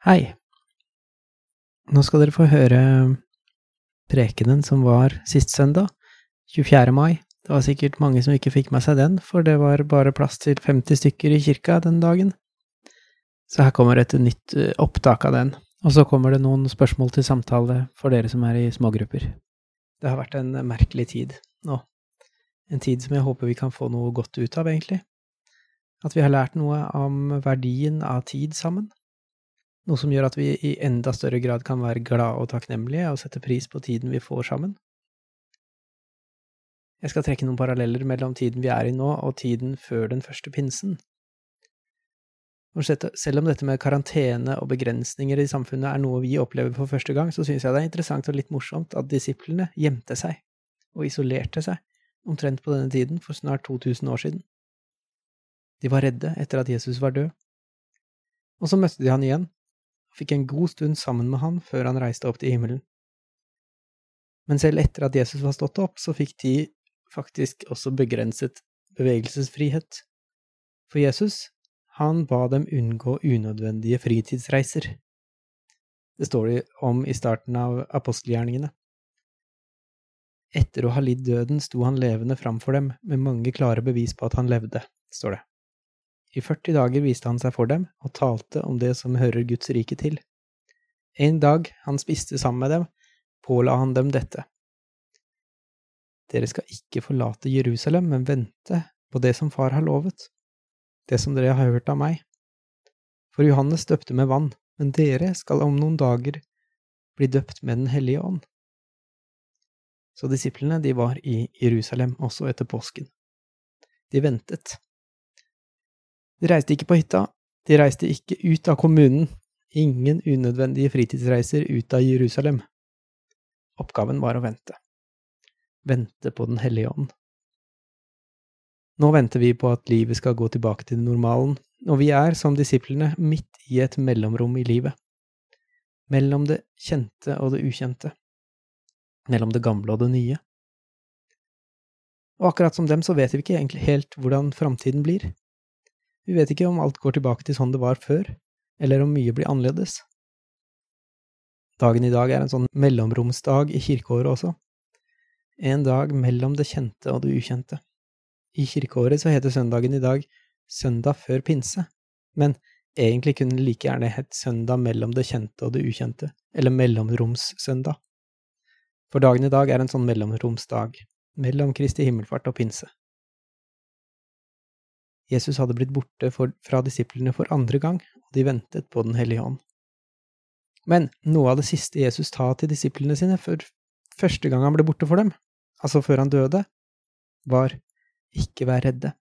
Hei. Nå skal dere få høre prekenen som var sist søndag, 24. mai. Det var sikkert mange som ikke fikk med seg den, for det var bare plass til 50 stykker i kirka den dagen. Så her kommer et nytt eh, opptak av den. Og så kommer det noen spørsmål til samtale for dere som er i smågrupper. Det har vært en merkelig tid nå. En tid som jeg håper vi kan få noe godt ut av, egentlig. At vi har lært noe om verdien av tid sammen. Noe som gjør at vi i enda større grad kan være glade og takknemlige og sette pris på tiden vi får sammen. Jeg skal trekke noen paralleller mellom tiden vi er i nå og tiden før den første pinsen. Selv om dette med karantene og begrensninger i samfunnet er noe vi opplever for første gang, så synes jeg det er interessant og litt morsomt at disiplene gjemte seg og isolerte seg omtrent på denne tiden for snart 2000 år siden. De var redde etter at Jesus var død. Og så møtte de han igjen, og fikk en god stund sammen med han før han reiste opp til himmelen. Men selv etter at Jesus var stått opp, så fikk de faktisk også begrenset bevegelsesfrihet. For Jesus, han ba dem unngå unødvendige fritidsreiser. Det står det om i starten av apostelgjerningene. Etter å ha lidd døden sto han levende framfor dem med mange klare bevis på at han levde, står det. I 40 dager viste han seg for dem og talte om det som hører Guds rike til. En dag han spiste sammen med dem, påla han dem dette. Dere skal ikke forlate Jerusalem, men vente på det som Far har lovet, det som dere har hørt av meg. For Johannes døpte med vann, men dere skal om noen dager bli døpt med Den hellige ånd. Så disiplene, de var i Jerusalem også etter påsken. De ventet. De reiste ikke på hytta, de reiste ikke ut av kommunen, ingen unødvendige fritidsreiser ut av Jerusalem. Oppgaven var å vente vente på Den hellige ånd. Nå venter vi på at livet skal gå tilbake til normalen, og vi er, som disiplene, midt i et mellomrom i livet. Mellom det kjente og det ukjente. Mellom det gamle og det nye. Og akkurat som dem så vet vi ikke egentlig helt hvordan framtiden blir. Vi vet ikke om alt går tilbake til sånn det var før, eller om mye blir annerledes. Dagen i dag er en sånn mellomromsdag i kirkeåret også, en dag mellom det kjente og det ukjente. I kirkeåret så heter søndagen i dag søndag før pinse, men egentlig kunne det like gjerne hett søndag mellom det kjente og det ukjente, eller mellomromssøndag. For dagen i dag er en sånn mellomromsdag, mellom Kristi himmelfart og pinse. Jesus hadde blitt borte for, fra disiplene for andre gang, og de ventet på Den hellige ånd. Men noe av det siste Jesus sa til disiplene sine for første gang han ble borte for dem, altså før han døde, var ikke vær redde.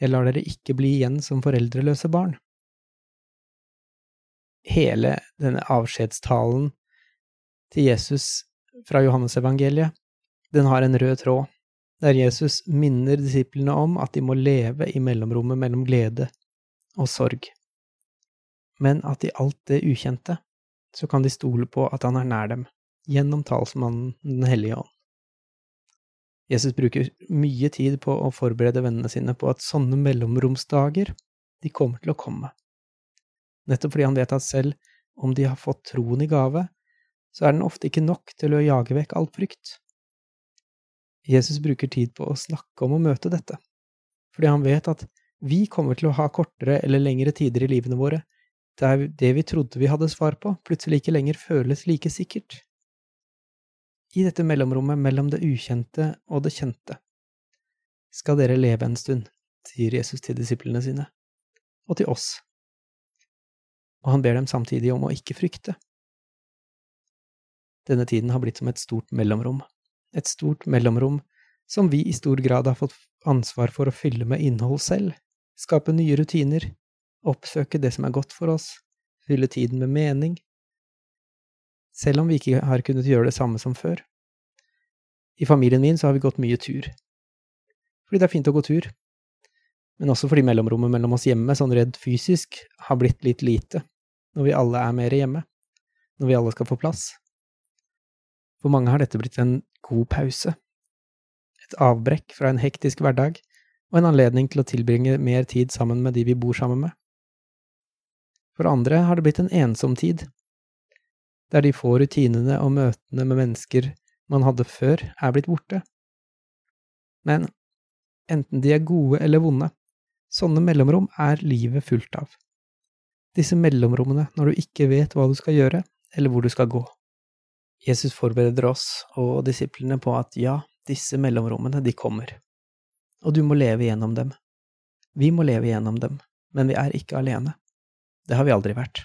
Jeg lar dere ikke bli igjen som foreldreløse barn. Hele denne avskjedstalen til Jesus fra Johannesevangeliet, den har en rød tråd, der Jesus minner disiplene om at de må leve i mellomrommet mellom glede og sorg, men at i alt det ukjente så kan de stole på at han er nær dem, gjennom talsmannen Den hellige ånd. Jesus bruker mye tid på å forberede vennene sine på at sånne mellomromsdager, de kommer til å komme. Nettopp fordi han vet at selv om de har fått troen i gave, så er den ofte ikke nok til å jage vekk all frykt. Jesus bruker tid på å snakke om å møte dette, fordi han vet at vi kommer til å ha kortere eller lengre tider i livene våre der det vi trodde vi hadde svar på, plutselig ikke lenger føles like sikkert. I dette mellomrommet mellom det ukjente og det kjente skal dere leve en stund, sier Jesus til disiplene sine, og til oss. Og han ber dem samtidig om å ikke frykte. Denne tiden har blitt som et stort mellomrom, et stort mellomrom som vi i stor grad har fått ansvar for å fylle med innhold selv, skape nye rutiner, oppsøke det som er godt for oss, fylle tiden med mening, selv om vi ikke har kunnet gjøre det samme som før. I familien min så har vi gått mye tur. Fordi det er fint å gå tur. Men også fordi mellomrommet mellom oss hjemme, sånn redd fysisk, har blitt litt lite, når vi alle er mer hjemme, når vi alle skal få plass. For mange har dette blitt en god pause, et avbrekk fra en hektisk hverdag, og en anledning til å tilbringe mer tid sammen med de vi bor sammen med. For andre har det blitt en ensom tid, der de få rutinene og møtene med mennesker man hadde før, er blitt borte. Men enten de er gode eller vonde, sånne mellomrom er livet fullt av. Disse mellomrommene når du ikke vet hva du skal gjøre, eller hvor du skal gå. Jesus forbereder oss og disiplene på at ja, disse mellomrommene, de kommer. Og du må leve gjennom dem. Vi må leve gjennom dem, men vi er ikke alene. Det har vi aldri vært.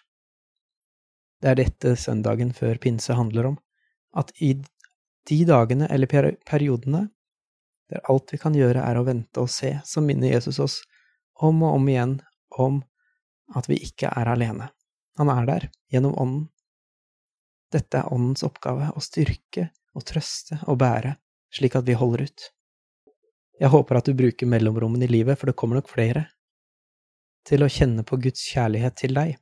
Det er dette søndagen før pinse handler om, at i de dagene eller periodene der alt vi kan gjøre er å vente og se, så minner Jesus oss om og om igjen om at vi ikke er alene. Han er der, gjennom Ånden. Dette er Åndens oppgave, å styrke og trøste og bære, slik at vi holder ut. Jeg håper at du bruker mellomrommene i livet, for det kommer nok flere, til å kjenne på Guds kjærlighet til deg.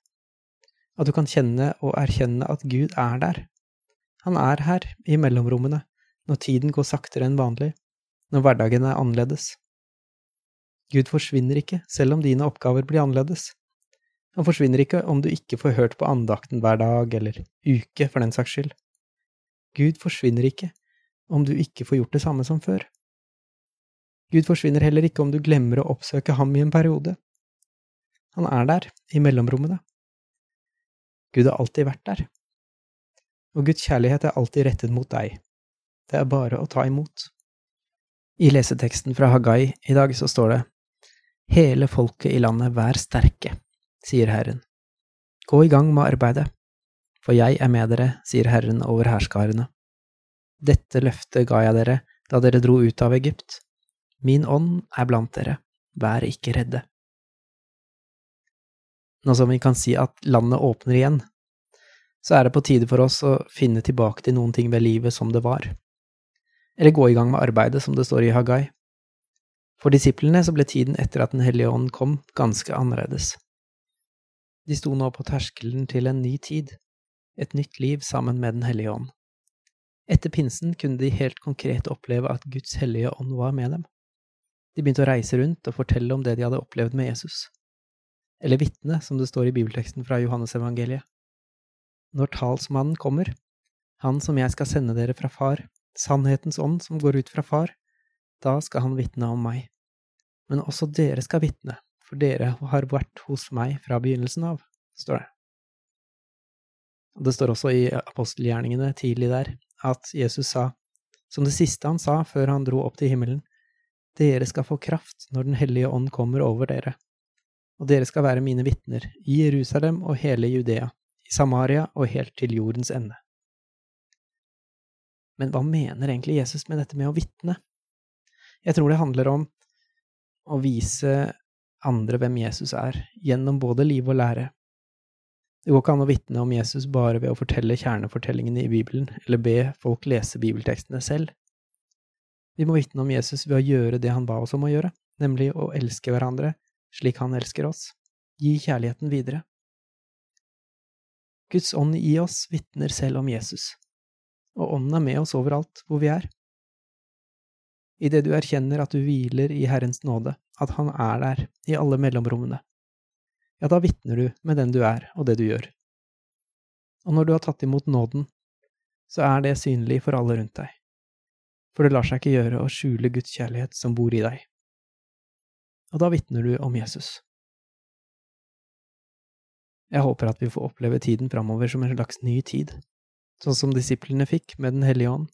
At du kan kjenne og erkjenne at Gud er der. Han er her, i mellomrommene, når tiden går saktere enn vanlig, når hverdagen er annerledes. Gud forsvinner ikke, selv om dine oppgaver blir annerledes. Han forsvinner ikke om du ikke får hørt på andakten hver dag, eller uke, for den saks skyld. Gud forsvinner ikke om du ikke får gjort det samme som før. Gud forsvinner heller ikke om du glemmer å oppsøke ham i en periode. Han er der, i mellomrommene. Gud har alltid vært der. Og Guds kjærlighet er alltid rettet mot deg. Det er bare å ta imot. I leseteksten fra Hagai i dag så står det Hele folket i landet, vær sterke sier Herren. Gå i gang med arbeidet, for jeg er med dere, sier Herren over hærskarene. Dette løftet ga jeg dere da dere dro ut av Egypt. Min ånd er blant dere, vær ikke redde. Nå som vi kan si at landet åpner igjen, så er det på tide for oss å finne tilbake til noen ting ved livet som det var, eller gå i gang med arbeidet, som det står i Hagai. For disiplene så ble tiden etter at Den hellige ånd kom, ganske annerledes. De sto nå på terskelen til en ny tid, et nytt liv sammen med Den hellige ånd. Etter pinsen kunne de helt konkret oppleve at Guds hellige ånd var med dem. De begynte å reise rundt og fortelle om det de hadde opplevd med Jesus. Eller vitne, som det står i bibelteksten fra Johannesevangeliet. Når talsmannen kommer, han som jeg skal sende dere fra far, sannhetens ånd som går ut fra far, da skal han vitne om meg. Men også dere skal vitne, for dere har vært hos meg fra begynnelsen av, står det. Det står også i apostelgjerningene tidlig der at Jesus sa, som det siste han sa før han dro opp til himmelen, dere skal få kraft når Den hellige ånd kommer over dere, og dere skal være mine vitner i Jerusalem og hele Judea, i Samaria og helt til jordens ende. Men hva mener egentlig Jesus med dette med å vitne? Jeg tror det handler om å vise andre hvem Jesus er, gjennom både liv og lære. Det går ikke an å vitne om Jesus bare ved å fortelle kjernefortellingene i Bibelen, eller be folk lese bibeltekstene selv. Vi må vitne om Jesus ved å gjøre det han ba oss om å gjøre, nemlig å elske hverandre slik han elsker oss, gi kjærligheten videre. Guds ånd i oss vitner selv om Jesus, og ånden er med oss overalt hvor vi er. Idet du erkjenner at du hviler i Herrens nåde, at Han er der, i alle mellomrommene, ja, da vitner du med den du er, og det du gjør. Og når du har tatt imot nåden, så er det synlig for alle rundt deg, for det lar seg ikke gjøre å skjule Guds kjærlighet som bor i deg. Og da vitner du om Jesus. Jeg håper at vi får oppleve tiden framover som en slags ny tid, sånn som disiplene fikk med Den hellige ånd,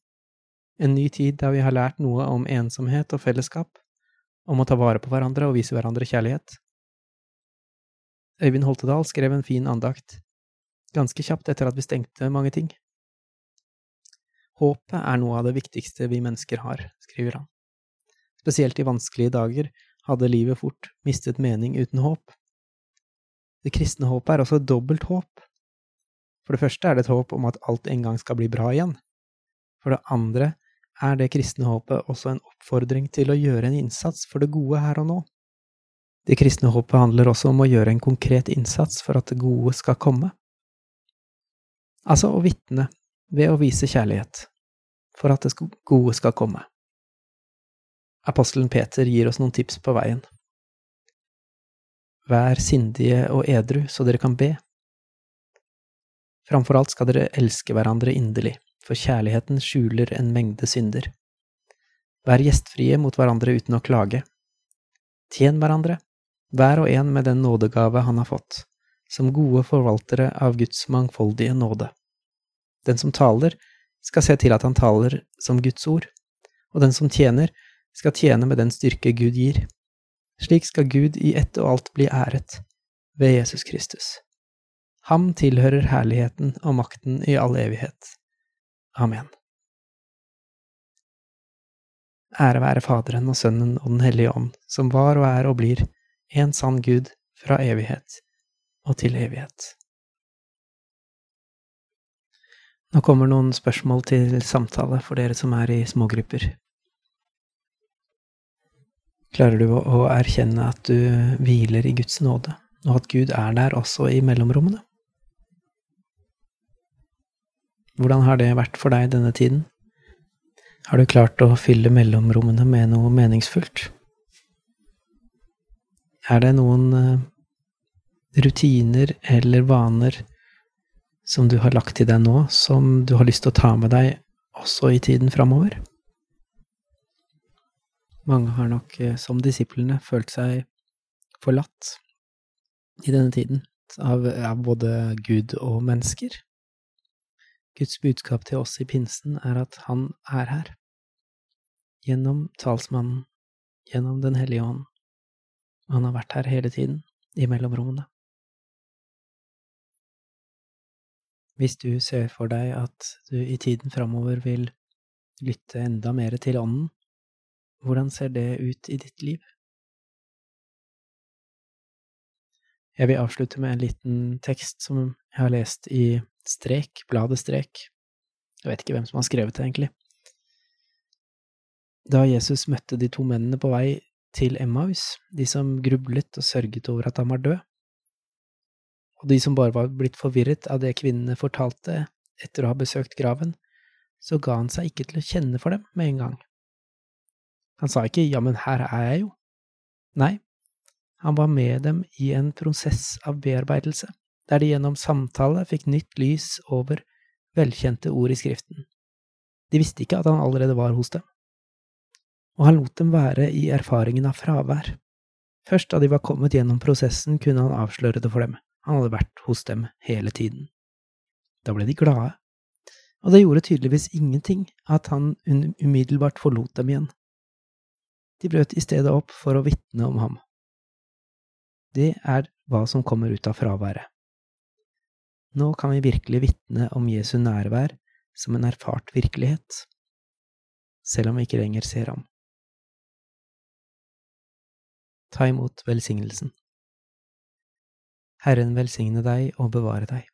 en ny tid der vi har lært noe om ensomhet og fellesskap, om å ta vare på hverandre og vise hverandre kjærlighet. Øyvind Holtedal skrev en fin andakt, ganske kjapt etter at vi stengte mange ting. Håpet er noe av det viktigste vi mennesker har, skriver han. Spesielt i vanskelige dager hadde livet fort mistet mening uten håp. Det kristne håpet er også dobbelt håp. For det første er det et håp om at alt en gang skal bli bra igjen. For det andre er det kristne håpet også en oppfordring til å gjøre en innsats for det gode her og nå. Det kristne håpet handler også om å gjøre en konkret innsats for at det gode skal komme. Altså å vitne ved å vise kjærlighet, for at det gode skal komme. Apostelen Peter gir oss noen tips på veien. Vær sindige og edru, så dere kan be. Framfor alt skal dere elske hverandre inderlig, for kjærligheten skjuler en mengde synder. Vær gjestfrie mot hverandre uten å klage. Tjen hverandre, hver og en med den nådegave han har fått, som gode forvaltere av Guds mangfoldige nåde. Den som taler, skal se til at han taler som Guds ord, og den som tjener, skal tjene med den styrke Gud gir. Slik skal Gud i ett og alt bli æret, ved Jesus Kristus. Ham tilhører herligheten og makten i all evighet. Amen. Ære være Faderen og Sønnen og Den hellige ånd, som var og er og blir en sann Gud fra evighet og til evighet. Nå kommer noen spørsmål til samtale for dere som er i smågrupper. Klarer du å erkjenne at du hviler i Guds nåde, og at Gud er der også i mellomrommene? Hvordan har det vært for deg denne tiden? Har du klart å fylle mellomrommene med noe meningsfullt? Er det noen eh, rutiner eller vaner som du har lagt til deg nå, som du har lyst til å ta med deg også i tiden framover? Mange har nok, eh, som disiplene, følt seg forlatt i denne tiden, av, av både Gud og mennesker. Guds budskap til oss i pinsen er at Han er her. Gjennom talsmannen, gjennom Den hellige ånd. Han har vært her hele tiden, i mellomrommene. Hvis du ser for deg at du i tiden framover vil lytte enda mer til Ånden, hvordan ser det ut i ditt liv? Jeg vil avslutte med en liten tekst som jeg har lest i Strek, bladet Strek. Jeg vet ikke hvem som har skrevet det, egentlig. Da Jesus møtte de to mennene på vei til Emmaus, de som grublet og sørget over at han var død, og de som bare var blitt forvirret av det kvinnene fortalte etter å ha besøkt graven, så ga han seg ikke til å kjenne for dem med en gang. Han sa ikke ja, men her er jeg jo. Nei, han var med dem i en prosess av bearbeidelse der de gjennom samtale fikk nytt lys over velkjente ord i Skriften. De visste ikke at han allerede var hos dem. Og han lot dem være i erfaringen av fravær. Først da de var kommet gjennom prosessen, kunne han avsløre det for dem. Han hadde vært hos dem hele tiden. Da ble de glade, og det gjorde tydeligvis ingenting at han umiddelbart forlot dem igjen. De brøt i stedet opp for å vitne om ham. Det er hva som kommer ut av fraværet. Nå kan vi virkelig vitne om Jesu nærvær som en erfart virkelighet, selv om vi ikke lenger ser ham. Ta imot velsignelsen. Herren velsigne deg og bevare deg.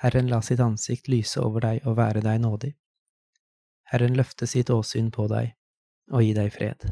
Herren la sitt ansikt lyse over deg og være deg nådig. Herren løfte sitt åsyn på deg og gi deg fred.